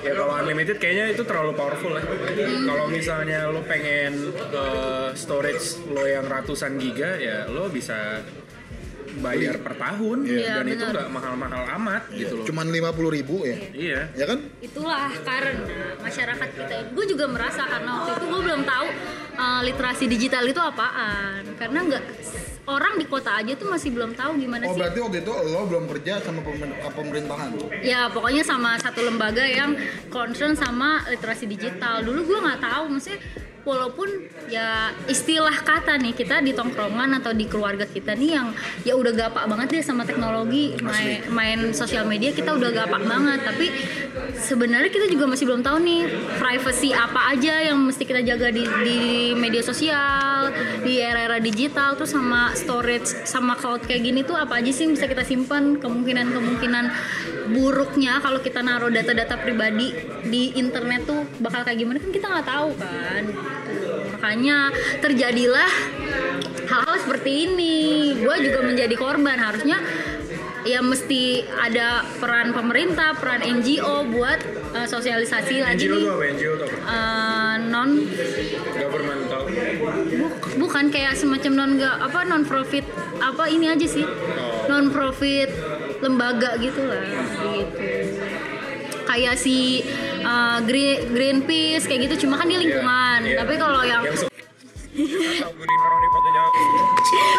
ya kalau unlimited kayaknya itu terlalu powerful ya. Kalau misalnya lo pengen eh, storage lo yang ratusan giga ya lo bisa bayar per tahun Iya, dan itu benar. nggak mahal-mahal amat gitu loh. cuman 50 ribu ya Iya. ya kan itulah karena masyarakat kita gue juga merasa karena waktu itu gue belum tahu uh, literasi digital itu apaan karena nggak orang di kota aja tuh masih belum tahu gimana oh sih. berarti waktu itu lo belum kerja sama pemer- pemerintahan? Ya pokoknya sama satu lembaga yang concern sama literasi digital. Dulu gue nggak tahu maksudnya walaupun ya istilah kata nih kita di tongkrongan atau di keluarga kita nih yang ya udah gapak banget deh sama teknologi. Main, main sosial media kita udah gapak banget. Tapi sebenarnya kita juga masih belum tahu nih privacy apa aja yang mesti kita jaga di, di media sosial di era-era digital. Terus sama storage sama cloud kayak gini tuh apa aja sih yang bisa kita simpan kemungkinan-kemungkinan buruknya kalau kita naruh data-data pribadi di internet tuh bakal kayak gimana kan kita nggak tahu kan. Makanya terjadilah hal-hal seperti ini gue juga menjadi korban harusnya ya mesti ada peran pemerintah peran NGO buat uh, sosialisasi lagi NGO nih tuh apa? NGO apa? Uh, non Governmental. bu- bukan kayak semacam non apa non profit apa ini aja sih non profit lembaga gitu lah gitu kayak si uh, Green, Greenpeace kayak gitu cuma kan di lingkungan Iya, iya. tapi kalau yang Yang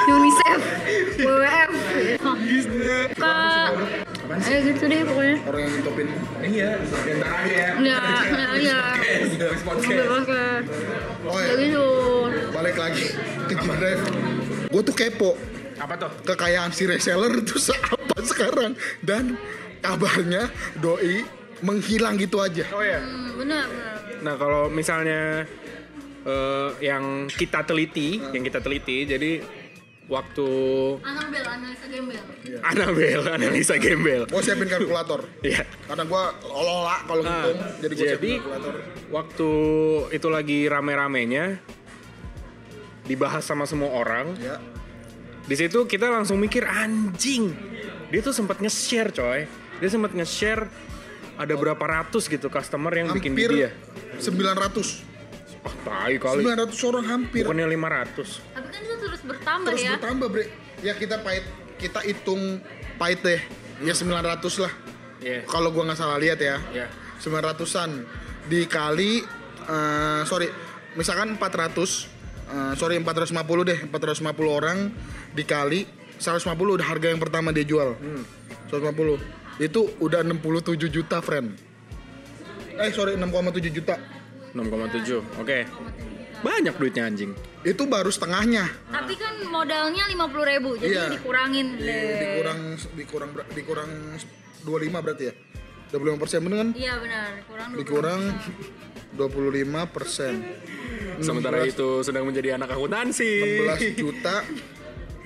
UNICEF WWF kak eh gitu deh pokoknya orang yang ngintopin Iya, bentar aja ya. ya ya ya. Oke, oke. oh Kayak ya gitu balik lagi ke G-Drive gue tuh kepo Apa tuh? kekayaan si reseller itu apa sekarang dan kabarnya doi menghilang gitu aja Oh ya. Hmm, benar Nah kalau misalnya eh, yang kita teliti, yang kita teliti, jadi waktu Anabel analisa gembel Anabel, analisa gembel. gue siapin kalkulator Iya. karena gue lola kalau Nah, gitu jadi gue siapin jadi kalkulator waktu itu lagi rame-ramenya dibahas sama semua orang, ya di situ kita langsung mikir anjing. Dia tuh sempat nge-share coy. Dia sempat nge-share ada berapa ratus gitu customer yang bikin di hampir dia. 900 Ah, tai kali. 900 orang hampir Bukannya 500. tapi kan itu terus bertambah terus ya bertambah bre ya kita pahit kita hitung pahit deh ya 900 lah Iya. kalau gua nggak salah lihat ya Iya. 900-an dikali eh, sorry misalkan 400 eh, sorry 450 deh 450 orang dikali 150 udah harga yang pertama dia jual Hmm. 150 itu udah 67 juta friend eh sorry 6,7 juta 6,7. Oke. Banyak duitnya anjing. itu baru setengahnya tapi kan modalnya 50.000 ribu jadi Iya. dikurangin Di- deh dikurang dikurang dikurang 25 berarti ya 25 persen bener kan iya benar kurang dikurang 25 persen Sementara itu sedang menjadi anak akuntansi. 16 juta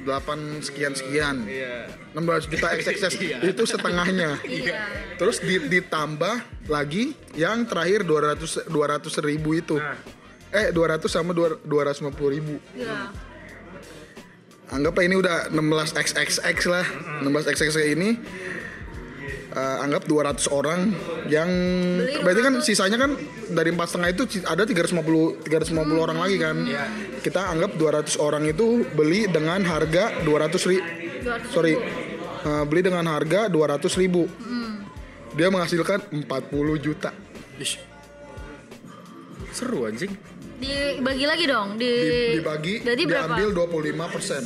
8 sekian sekian. Iya. 16 juta XXS itu setengahnya. iya Terus di- ditambah lagi yang terakhir 200 200 ribu itu. Nah. Eh 200 sama 250 ribu. iya Anggap ini udah 16 XXX lah. 16 XXX ini eh, anggap 200 orang yang Beli berarti kan 200. sisanya kan dari empat setengah itu ada 350 350 orang lagi kan. Iya. Kita anggap 200 orang itu beli dengan harga 200 ribu. 200 Sorry. ribu. eh, beli dengan harga 200 ribu. Dia menghasilkan 40 juta. Ish. Seru anjing. dibagi lagi dong di, Di- dibagi berarti berapa diambil 25 persen.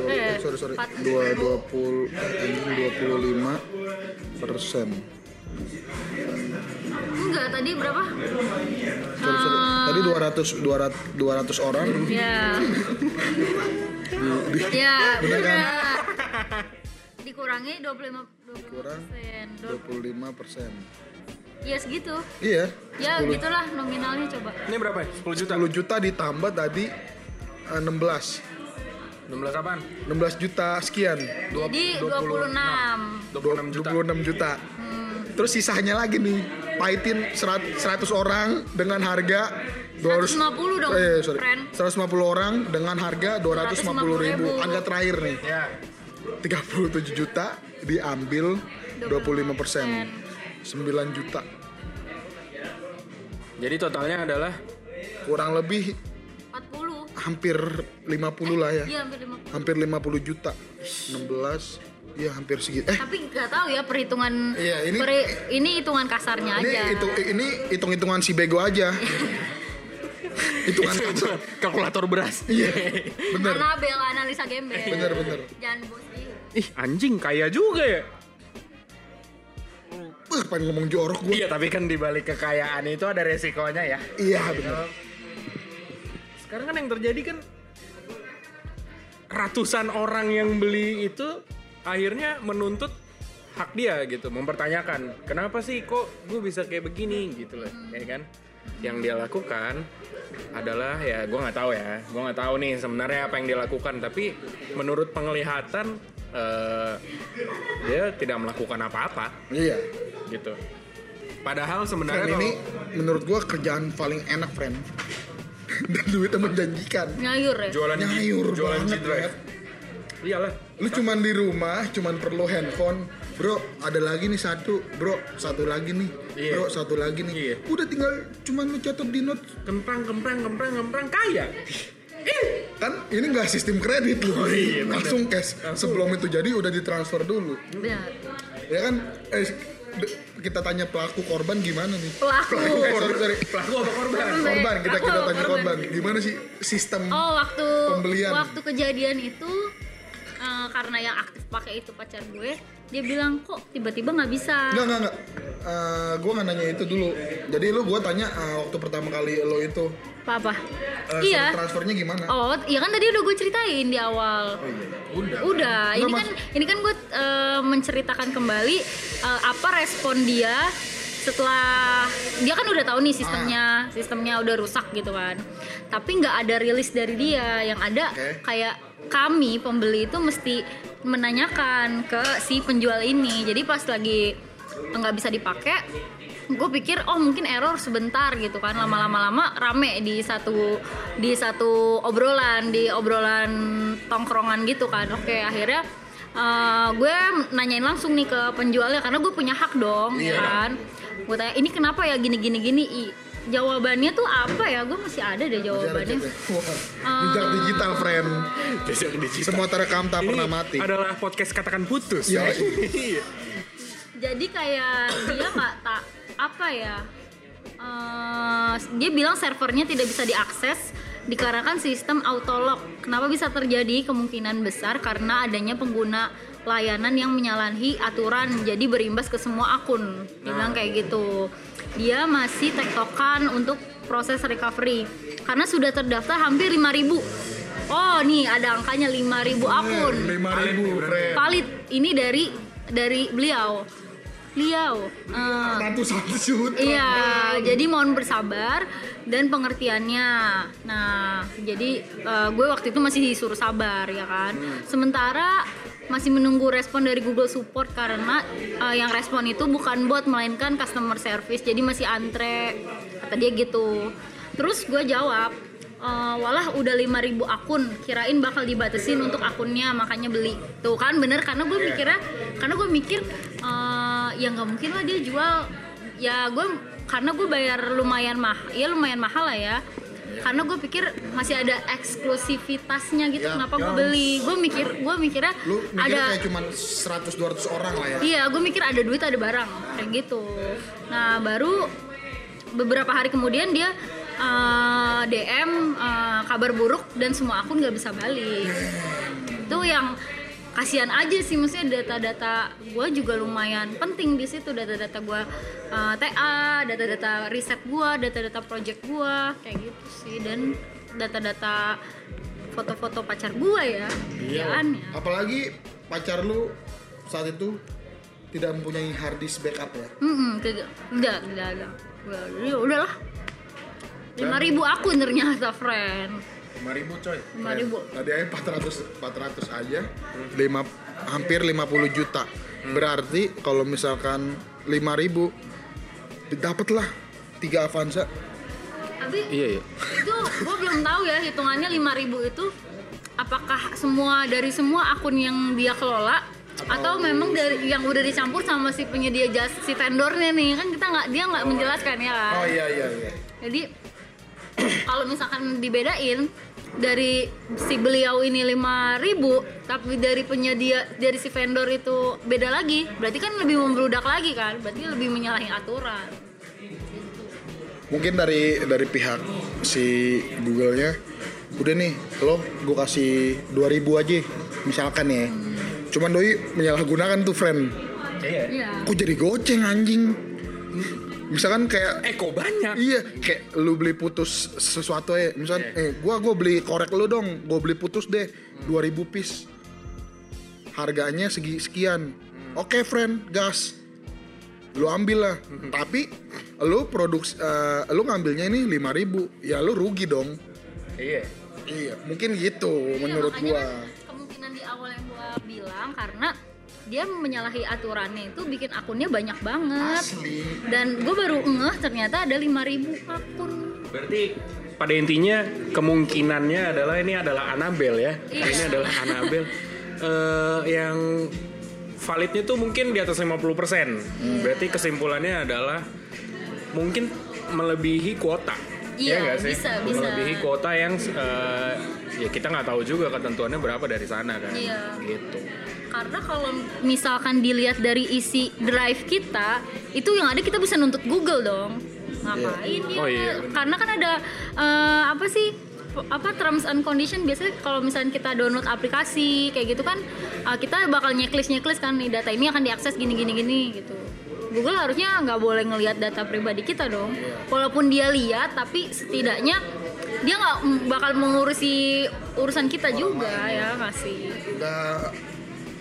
Eh, sorry sorry dua dua puluh dua puluh lima persen enggak tadi berapa sorry, sorry. Eh, tadi 200 200 200 orang ya ya Bener kan? benar. dikurangi 25 25 Kurang. persen 25 persen ya segitu iya ya 10, gitulah nominalnya coba Ini berapa ya? 10 juta. 10 juta ditambah tadi eh, 16 16 apaan? 16 juta sekian jadi 26 26 juta. 26 juta terus sisanya lagi nih pahitin 100 100 orang dengan harga 200 150 dong, eh, sorry. friend. 150 orang dengan harga 250 ribu. 250.000. angka terakhir nih. Ya. 37 juta diambil 25 persen. 9 juta. Jadi totalnya adalah? Kurang lebih 40 hampir 50 lah ya. Iya hampir 50 hampir 50 juta. 16 ya hampir segitu eh. Tapi nggak tahu ya perhitungan Iya, ini- peri- ini hitungan kasarnya ini aja. itu ini hitung hitungan si bego aja. Hitungan kasar. kalkulator beras. iya bener. Anabel analisa gembel. Bener bener. Jangan bosi Ih, anjing kaya juga ya. Wah, pengen ngomong jorok gue Iya, tapi kan di balik kekayaan itu ada resikonya ya. iya bener. Sekarang kan yang terjadi kan ratusan orang yang beli itu akhirnya menuntut hak dia gitu, mempertanyakan kenapa sih kok gue bisa kayak begini gitu loh, ya kan? Yang dia lakukan adalah ya gue nggak tahu ya, gue nggak tahu nih sebenarnya apa yang dia lakukan, tapi menurut penglihatan eh, dia tidak melakukan apa-apa iya gitu. Padahal Friend sebenarnya ini kalau menurut gue kerjaan paling enak friend dan duitnya menjanjikan nyayur ya jualan nyayur jualan banget. Fred. Iyalah. Lu cuman di rumah cuman perlu handphone. Bro ada lagi nih satu. Bro satu lagi nih. Iya. bro satu lagi nih. Iya. udah tinggal cuman lu catat di note. Kemprang, kemprang, kemprang, kemprang, kaya. kan ini nggak sistem kredit lu. Iya, bener. langsung cash. Sebelum itu jadi udah ditransfer dulu. Benar. Ya kan? Eh, kita tanya pelaku korban gimana nih? Pelaku. Eh, sorry, sorry. Pelaku apa korban? korban. Kita kita Oh, tanya korban. korban. Gimana sih sistem oh waktu Pembelian. waktu kejadian itu eh, karena yang aktif pakai itu pacar gue dia bilang kok tiba-tiba nggak bisa Enggak, enggak, enggak. Eh, gue nggak nanya itu dulu. Jadi lu gue tanya eh, waktu pertama kali lo itu apa apa eh, iya transfernya gimana? Oh, iya kan tadi udah gue ceritain di awal. Udah. Udah, ini Enggak, kan ini kan gue eh, menceritakan kembali eh, apa respon dia setelah dia kan udah tahu nih sistemnya, sistemnya udah rusak gitu kan. Tapi nggak ada rilis dari dia, yang ada Oke. kayak kami pembeli itu mesti menanyakan ke si penjual ini. Jadi pas lagi nggak bisa dipakai, gue pikir oh mungkin error sebentar gitu kan lama-lama lama rame di satu di satu obrolan di obrolan tongkrongan gitu kan oke akhirnya eh, gue nanyain langsung nih ke penjualnya karena gue punya hak dong ya kan gue tanya ini kenapa ya gini gini gini I- jawabannya tuh apa ya gue masih ada deh jawabannya ya? Wah, Jejak digital, friend. Jejak digital. Semua terekam tak Ini pernah mati. adalah podcast katakan putus. Iya. jadi kayak dia nggak tak apa ya eh, dia bilang servernya tidak bisa diakses dikarenakan sistem autolog kenapa bisa terjadi kemungkinan besar karena adanya pengguna layanan yang menyalahi aturan. Jadi berimbas ke semua akun. Dia bilang kayak gitu. Dia masih tektokan untuk proses recovery. Karena sudah terdaftar hampir 5000 oh nih ada angkanya 5000 akun. Lima ribu, friend. valid. Ini dari dari beliau. Liao. Eh, Ratusan juta. Iya, jadi mohon bersabar dan pengertiannya. Nah, jadi eh, gue waktu itu masih disuruh sabar ya kan. Sementara masih menunggu respon dari Google Support karena eh, yang respon itu bukan bot melainkan customer service. Jadi masih antre kata dia gitu. Terus gue jawab, "Eh, walah udah 5000 akun, kirain bakal dibatasin untuk akunnya makanya beli. Tuh kan bener karena gue mikirnya karena gue mikir eh, ya nggak mungkin lah dia jual ya gue karena gue bayar lumayan mahal ya lumayan mahal lah ya karena gue pikir masih ada eksklusivitasnya gitu Ya, kenapa gue ya. beli gue mikir gue mikirnya Lu mikirnya ada kayak cuman 100-200 orang lah ya. Iya, gue mikir ada duit ada barang kayak gitu. Nah baru beberapa hari kemudian dia uh, DM uh, kabar buruk dan semua akun nggak bisa balik. Itu yang kasihan aja sih maksudnya data-data gue juga lumayan penting di situ data-data gue uh, TA, data-data riset gue, data-data project gue kayak gitu sih dan data-data foto-foto pacar gue ya, kerjaannya. Apalagi pacar lu saat itu tidak mempunyai hard disk backup ya. Hmm, tidak, tidak, tidak. Udah, ya udahlah. Lima ribu akun ternyata, friend. 5000 coy. Lima ribu. Tadi aja 400 400 aja. Lima hampir 50 juta. Berarti kalau misalkan 5000 dapatlah 3 Avanza. Tapi Iya iya. itu gue belum tahu ya hitungannya lima ribu itu apakah semua dari semua akun yang dia kelola atau memang dari yang udah dicampur sama si penyedia jasa si vendornya nih kan kita nggak dia nggak menjelaskan ya kan Oh iya iya iya. jadi kalau misalkan dibedain dari si beliau ini 5000 tapi dari penyedia dari si vendor itu beda lagi berarti kan lebih membludak lagi kan berarti lebih menyalahi aturan Mungkin dari dari pihak si Google-nya udah nih lo gue kasih 2000 aja misalkan ya. Cuman doi menyalahgunakan tuh friend. Iya. iya Kok jadi goceng anjing? Misalkan kayak Eh kok banyak? Iya, kayak lu beli putus sesuatu ya. Misal, eh gua gua beli korek lu dong, gua beli putus deh 2000 piece. Harganya segi sekian. Oke, friend, gas. Lu ambil lah. Tapi lu produksi eh, lu ngambilnya ini 5000. Ya lu rugi dong. Iya. Iya, mungkin gitu menurut makanya gua. kan kemungkinan di awal yang gua bilang karena dia menyalahi aturannya itu bikin akunnya banyak banget Asli. dan gue baru ngeh ternyata ada 5000 akun Berarti pada intinya kemungkinannya adalah ini adalah Anabel ya. Iya. Ini adalah Anabel Eh, yang validnya tuh mungkin di atas 50%. Berarti kesimpulannya adalah mungkin melebihi kuota. Iya, nggak sih? bisa, bisa. Melebihi kuota yang eh, ya kita nggak tahu juga ketentuannya berapa dari sana kan. Iya. Gitu. karena kalau misalkan dilihat dari isi drive kita itu yang ada kita bisa nuntut Google dong ngapain ya Oh, iya, bener. karena kan ada eh, apa sih apa terms and condition biasanya kalau misalnya kita download aplikasi kayak gitu kan eh, kita bakal nyeklis nyeklis kan nih data ini akan diakses gini gini gini gitu Google harusnya nggak boleh ngelihat data pribadi kita dong walaupun dia lihat tapi setidaknya dia nggak bakal mengurusi urusan kita juga ya ngasih Nggak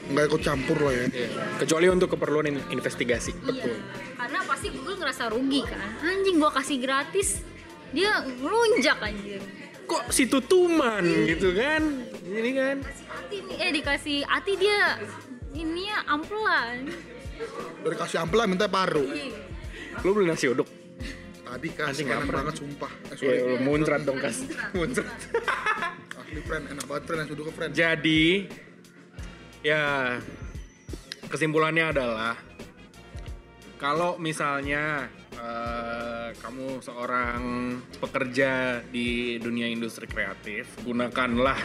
nggak ikut campur lah ya. Iya. Kecuali untuk keperluan in- investigasi. Iya. Karena pasti Google ngerasa rugi kan. Anjing gua kasih gratis, dia ngelunjak anjir. Kok si tutuman gitu kan? Ini kan. Kasih Ati nih, eh dikasih Ati dia ini ya ampelan. Dari kasih ampela minta paru. Lu beli nasi uduk? Tadi kasih nggak enak pernah. banget sumpah. Eh, sorry. Ya, lu muncrat dong kas. Muncrat. Asli friend, enak banget friend, yang duduk ke friend. Jadi ya kesimpulannya adalah kalau misalnya eh, kamu seorang pekerja di dunia industri kreatif, gunakanlah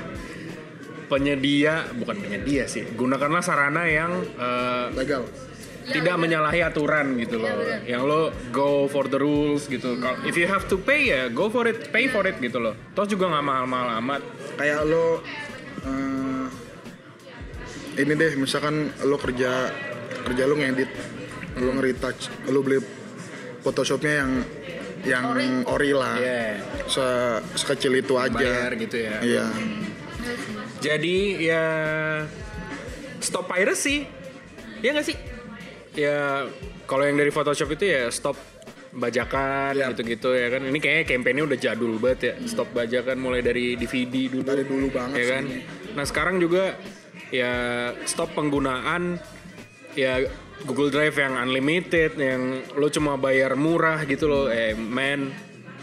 penyedia bukan penyedia sih, gunakanlah sarana yang eh, Legal. Tidak menyalahi aturan gitu loh. yang lo go for the rules gitu. Kalau if you have to pay ya go for it, pay for it gitu loh. Toh juga nggak mahal-mahal amat. Kayak lo eh, ini deh, misalkan lo kerja kerja lo ngedit, lo nge-retouch, lo beli Photoshopnya yang yang ori, lah. Iya. Se- sekecil itu aja. Bayar gitu ya. Iya. Jadi ya stop piracy. Ya nggak sih? Ya kalau yang dari Photoshop itu ya stop bajakan Iya. gitu-gitu ya kan. Ini kayaknya campaignnya udah jadul banget ya. Stop bajakan mulai dari DVD dulu. Dari dulu banget ya kan. Nah sekarang juga ya stop penggunaan ya Google Drive yang unlimited yang lo cuma bayar murah gitu loh. Eh man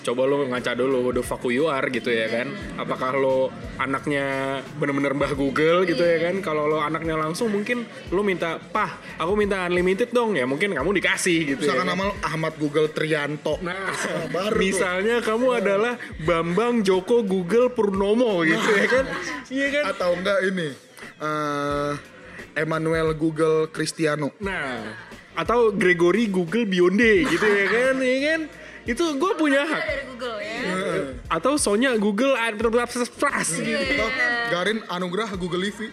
coba lo ngaca dulu the fuck who you are gitu ya kan apakah lo anaknya bener-bener mbah Google gitu ya kan kalau lo anaknya langsung mungkin lo minta pah aku minta unlimited dong ya mungkin kamu dikasih gitu Misalkan ya kan? nama lo Ahmad Google Trianto. Nah, baru tuh. misalnya kamu adalah Bambang Joko Google Purnomo gitu ya kan iya kan Atau enggak ini eh Emmanuel Google Cristiano. nah atau Gregory Google Bionde gitu ya kan ya kan itu gue punya hak dari Google ya atau Sonya Google Plus gitu Garin Anugrah Google Livi.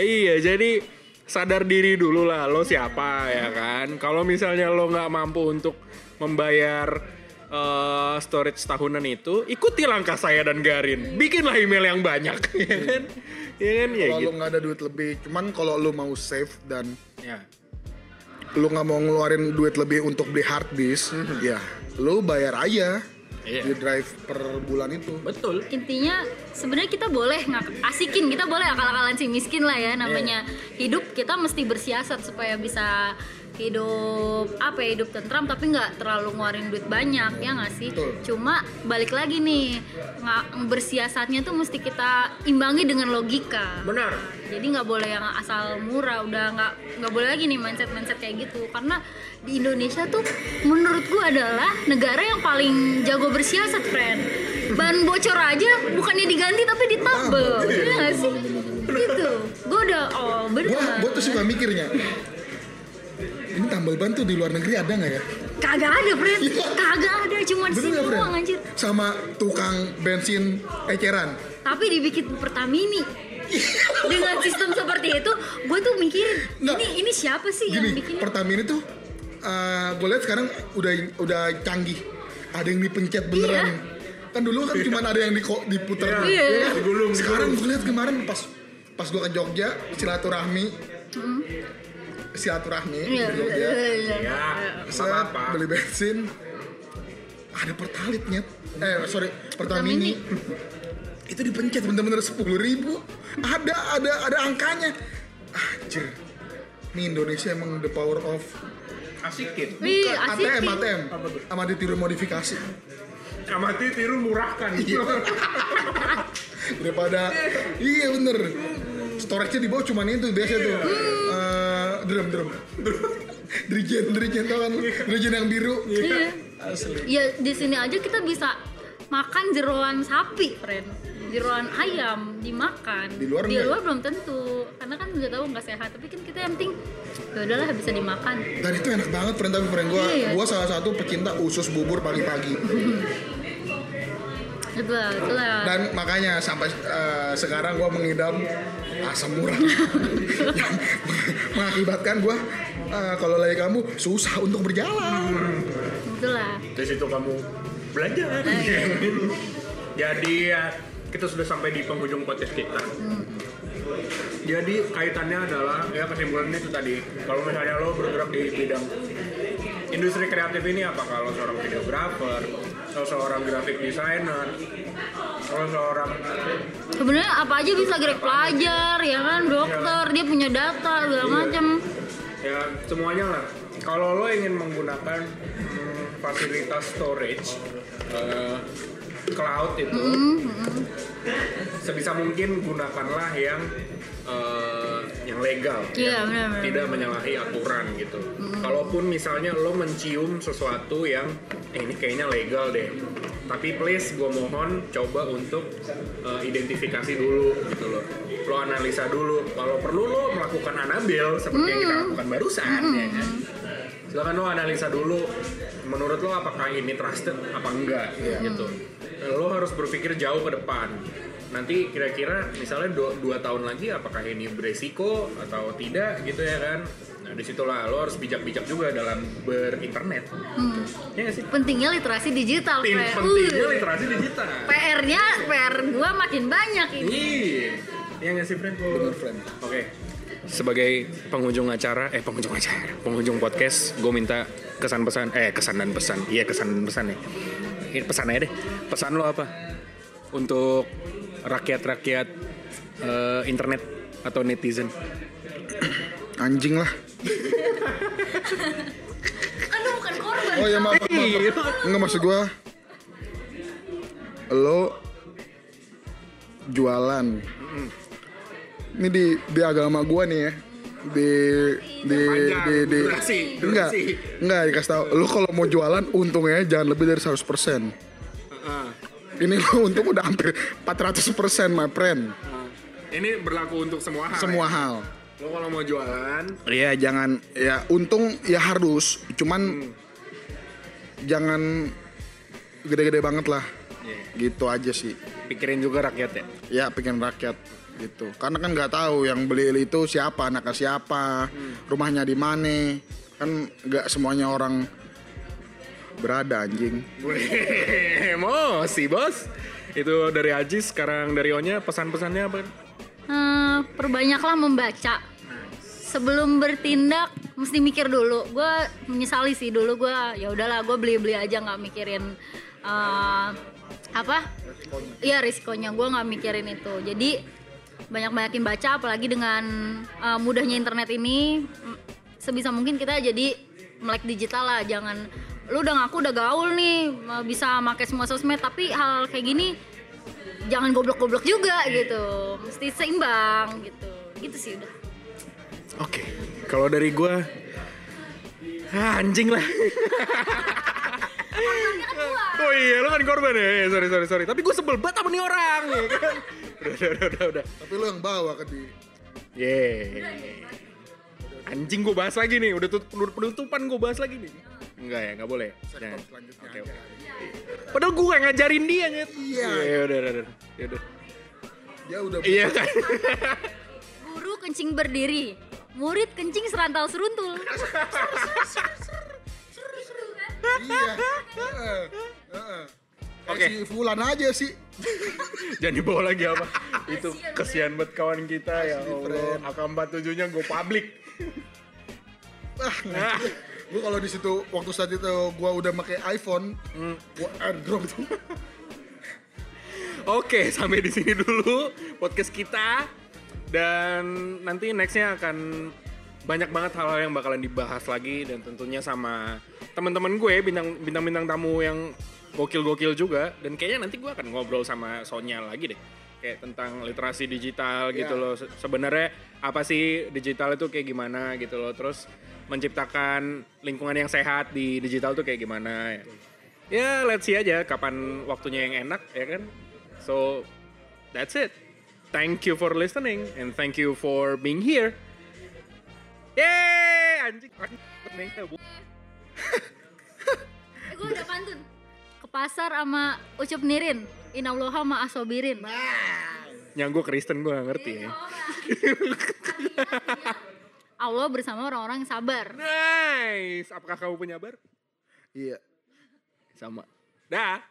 Iya, jadi sadar diri dulu lah lo siapa ya kan. Kalau misalnya lo nggak mampu untuk membayar eh, storage tahunan itu, ikuti langkah saya dan Garin. Bikinlah email yang banyak, ya kan? Ya kan ya Kalau gitu. lu nggak ada duit lebih, cuman kalau lu mau save dan Ya. Lu nggak mau ngeluarin duit lebih untuk beli hard disk, ya lu bayar aja Iya. di drive per bulan itu. Betul. intinya sebenarnya kita boleh ngak asikin kita boleh akal-akalan si miskin lah ya namanya hidup kita mesti bersiasat supaya bisa hidup apa ya hidup tentram tapi nggak terlalu ngeluarin duit banyak ya nggak sih? Betul. cuma balik lagi nih nggak bersiasatnya tuh mesti kita imbangi dengan logika. Benar. jadi nggak boleh yang asal murah udah nggak nggak boleh lagi nih mindset mindset kayak gitu. Karena di Indonesia tuh menurut gua adalah negara yang paling jago bersiasat friend. Ban bocor aja bukannya diganti tapi ditabel ya nggak sih? Gitu. Gua udah oh Gua, bener gua tuh suka mikirnya. Ini tambal ban tuh di luar negeri ada nggak ya? kagak ada friend kagak ada cuman Bener sini Fred? doang anjir Sama tukang bensin eceran. tapi dibikin Pertamini dengan sistem seperti itu gue tuh mikirin Nggak. ini ini siapa sih yang Gini, bikin Pertamina tuh eh gue lihat sekarang udah udah canggih. Ada yang dipencet beneran. Iya. Kan dulu kan cuma ada yang di diputer. Iya. Ya kan? Digulung, Sekarang gue lihat kemarin pas pas gue ke Jogja silaturahmi. Silaturahmi Iya, Jogja. iya, iya. Ya, Set, apa-apa. beli bensin. Ada pertalitnya. Eh sorry, Pertamini. Itu dipencet bener-bener sepuluh ribu. Ada ada ada angkanya. Anjir. Ini Indonesia emang the power of Asikin. Wih, ATM. ATM. Sama ditiru modifikasi. Amati tiru murahkan. Daripada iya bener. Storage-nya di bawah cuman itu biasa tuh. Eh, drum drum. Dirijen, dirijen tau kan? Dirijen yang biru. Iya. Asli. Ya di sini aja kita bisa makan jeroan sapi, friend. Jeroan ayam dimakan. Di luar enggak ya? belum tentu. Karena kan udah tahu nggak sehat. Tapi kan kita yang penting ya udahlah bisa dimakan. Dan itu enak banget friend tapi friend gua, Iya. gua salah satu pecinta usus bubur pagi-pagi. Itulah. Dan makanya sampai eh, sekarang gua mengidam asam urat yang mengakibatkan gua eh, kalau lagi kamu susah untuk berjalan. Itulah. Dari situ kamu belajar. Jadi ya kita sudah sampai di penghujung podcast kita. Jadi kaitannya adalah ya kesimpulannya itu tadi. Kalau misalnya lo bergerak di bidang industri kreatif ini apa kalau seorang videografer, atau seorang graphic designer, atau seorang Sebenarnya apa aja bisa grek pelajar, ya kan, dokter, dia punya data segala macam. ya semuanya lah. Kalau lo ingin menggunakan hmm, fasilitas storage eh, cloud itu, sebisa mungkin gunakanlah yang eh, yang legal, Iya, yang benar-benar. tidak menyalahi aturan gitu. Kalaupun misalnya lo mencium sesuatu yang eh, ini kayaknya legal deh, tapi please gue mohon coba untuk eh, identifikasi dulu gitu loh. Lo analisa dulu. Kalau perlu lo melakukan anabel seperti yang kita lakukan barusan ya kan. Silakan lo analisa dulu. Menurut lo apakah ini trusted apa enggak gitu. Lo harus berpikir jauh ke depan. Nanti kira-kira misalnya dua, dua tahun lagi apakah ini beresiko atau tidak gitu ya kan. Nah di situlah lo harus bijak-bijak juga dalam berinternet. Ya nggak sih? Pentingnya literasi digital, Fre. pentingnya Uh, literasi digital. PR-nya, PR gua makin banyak ini. Iya. Iya nggak sih, friend? Friend. Oke. sebagai pengunjung acara, eh pengunjung acara, pengunjung podcast, gue minta kesan pesan, eh kesan dan pesan, iya kesan dan pesan ya. Ini pesan aja deh. Pesan lo apa untuk rakyat-rakyat eh, internet atau netizen? Anjing lah. kan lu bukan korban Oh ya maaf, maaf, maaf. Enggak maksud gua. Lo jualan. Ini di di agama gua nih ya. Di di Panjang, di di durasi, enggak durasi. enggak dikasih tahu lu kalau mau jualan untungnya jangan lebih dari 100% ini lo untung udah hampir 400% my friend. Ini berlaku untuk semua hal. semua hal. Lo kalau mau jualan, Iya jangan ya untung ya harus cuman jangan gede-gede banget lah. Gitu aja sih. Pikirin juga rakyat ya. ya pengen rakyat gitu. Karena kan nggak tahu yang beli itu siapa anaknya siapa rumahnya di mana. Kan nggak semuanya orang berada anjing. Wih, emosi bos. Itu dari Aji, sekarang dari Onya pesan-pesannya apa? Eh, perbanyaklah membaca. Sebelum bertindak mesti mikir dulu. Gue menyesali sih dulu gue ya udahlah gue beli beli aja nggak mikirin eh, apa? Iya risikonya gue nggak mikirin itu. Jadi banyak banyakin baca apalagi dengan eh, mudahnya internet ini sebisa mungkin kita jadi melek digital lah jangan lu udah ngaku udah gaul nih bisa pakai semua sosmed tapi hal kayak gini jangan goblok-goblok juga gitu mesti seimbang gitu gitu sih udah Oke, kalau dari gua ah, anjing lah. oh iya, lo kan korban ya? Eh, Sorry, sorry, sorry. Tapi gue sebel banget sama nih orang, ya kan? Udah, udah, udah, udah, udah. tapi lu yang bawa ke di Yeay. Anjing gue bahas lagi nih, udah tut- udah penutupan gue bahas lagi nih. Enggak ya, nggak boleh. Jangan. selanjutnya Oke, aja. Padahal gue yang ngajarin dia, nyet. Iya. Ya udah, udah, udah. Ya udah. dia udah Iya kan? guru kencing berdiri murid kencing serantau seruntul iya Heeh, heeh. Kayak Oke. si Fulan aja sih Jangan dibawa lagi apa? Itu kesian banget kawan kita ya Allah. AK47 nya gue publik. ah, gue kalau di situ waktu saat itu gua udah pakai iPhone gua airdrop tuh. Oke, sampai di sini dulu podcast kita. Dan nanti nextnya akan banyak banget hal-hal yang bakalan dibahas lagi. Dan tentunya sama teman-teman gue bintang bintang bintang tamu yang gokil-gokil juga. Dan kayaknya nanti gue akan ngobrol sama Sonya lagi deh. Kayak tentang literasi digital gitu Ya. loh. Se- sebenarnya apa sih digital itu kayak gimana gitu loh. Terus menciptakan lingkungan yang sehat di digital tuh kayak gimana ya. Ya let's see aja kapan waktunya yang enak ya kan? So that's it. Thank you for listening and thank you for being here. Yeay anjing. Anjing eh gue udah pantun. Ke pasar sama ucup nirin. Inalloha ma'asobirin yang gue Kristen gue gak ngerti ya Allah bersama orang-orang yang sabar. Nice. Apakah kamu penyabar iya. Sama. Dah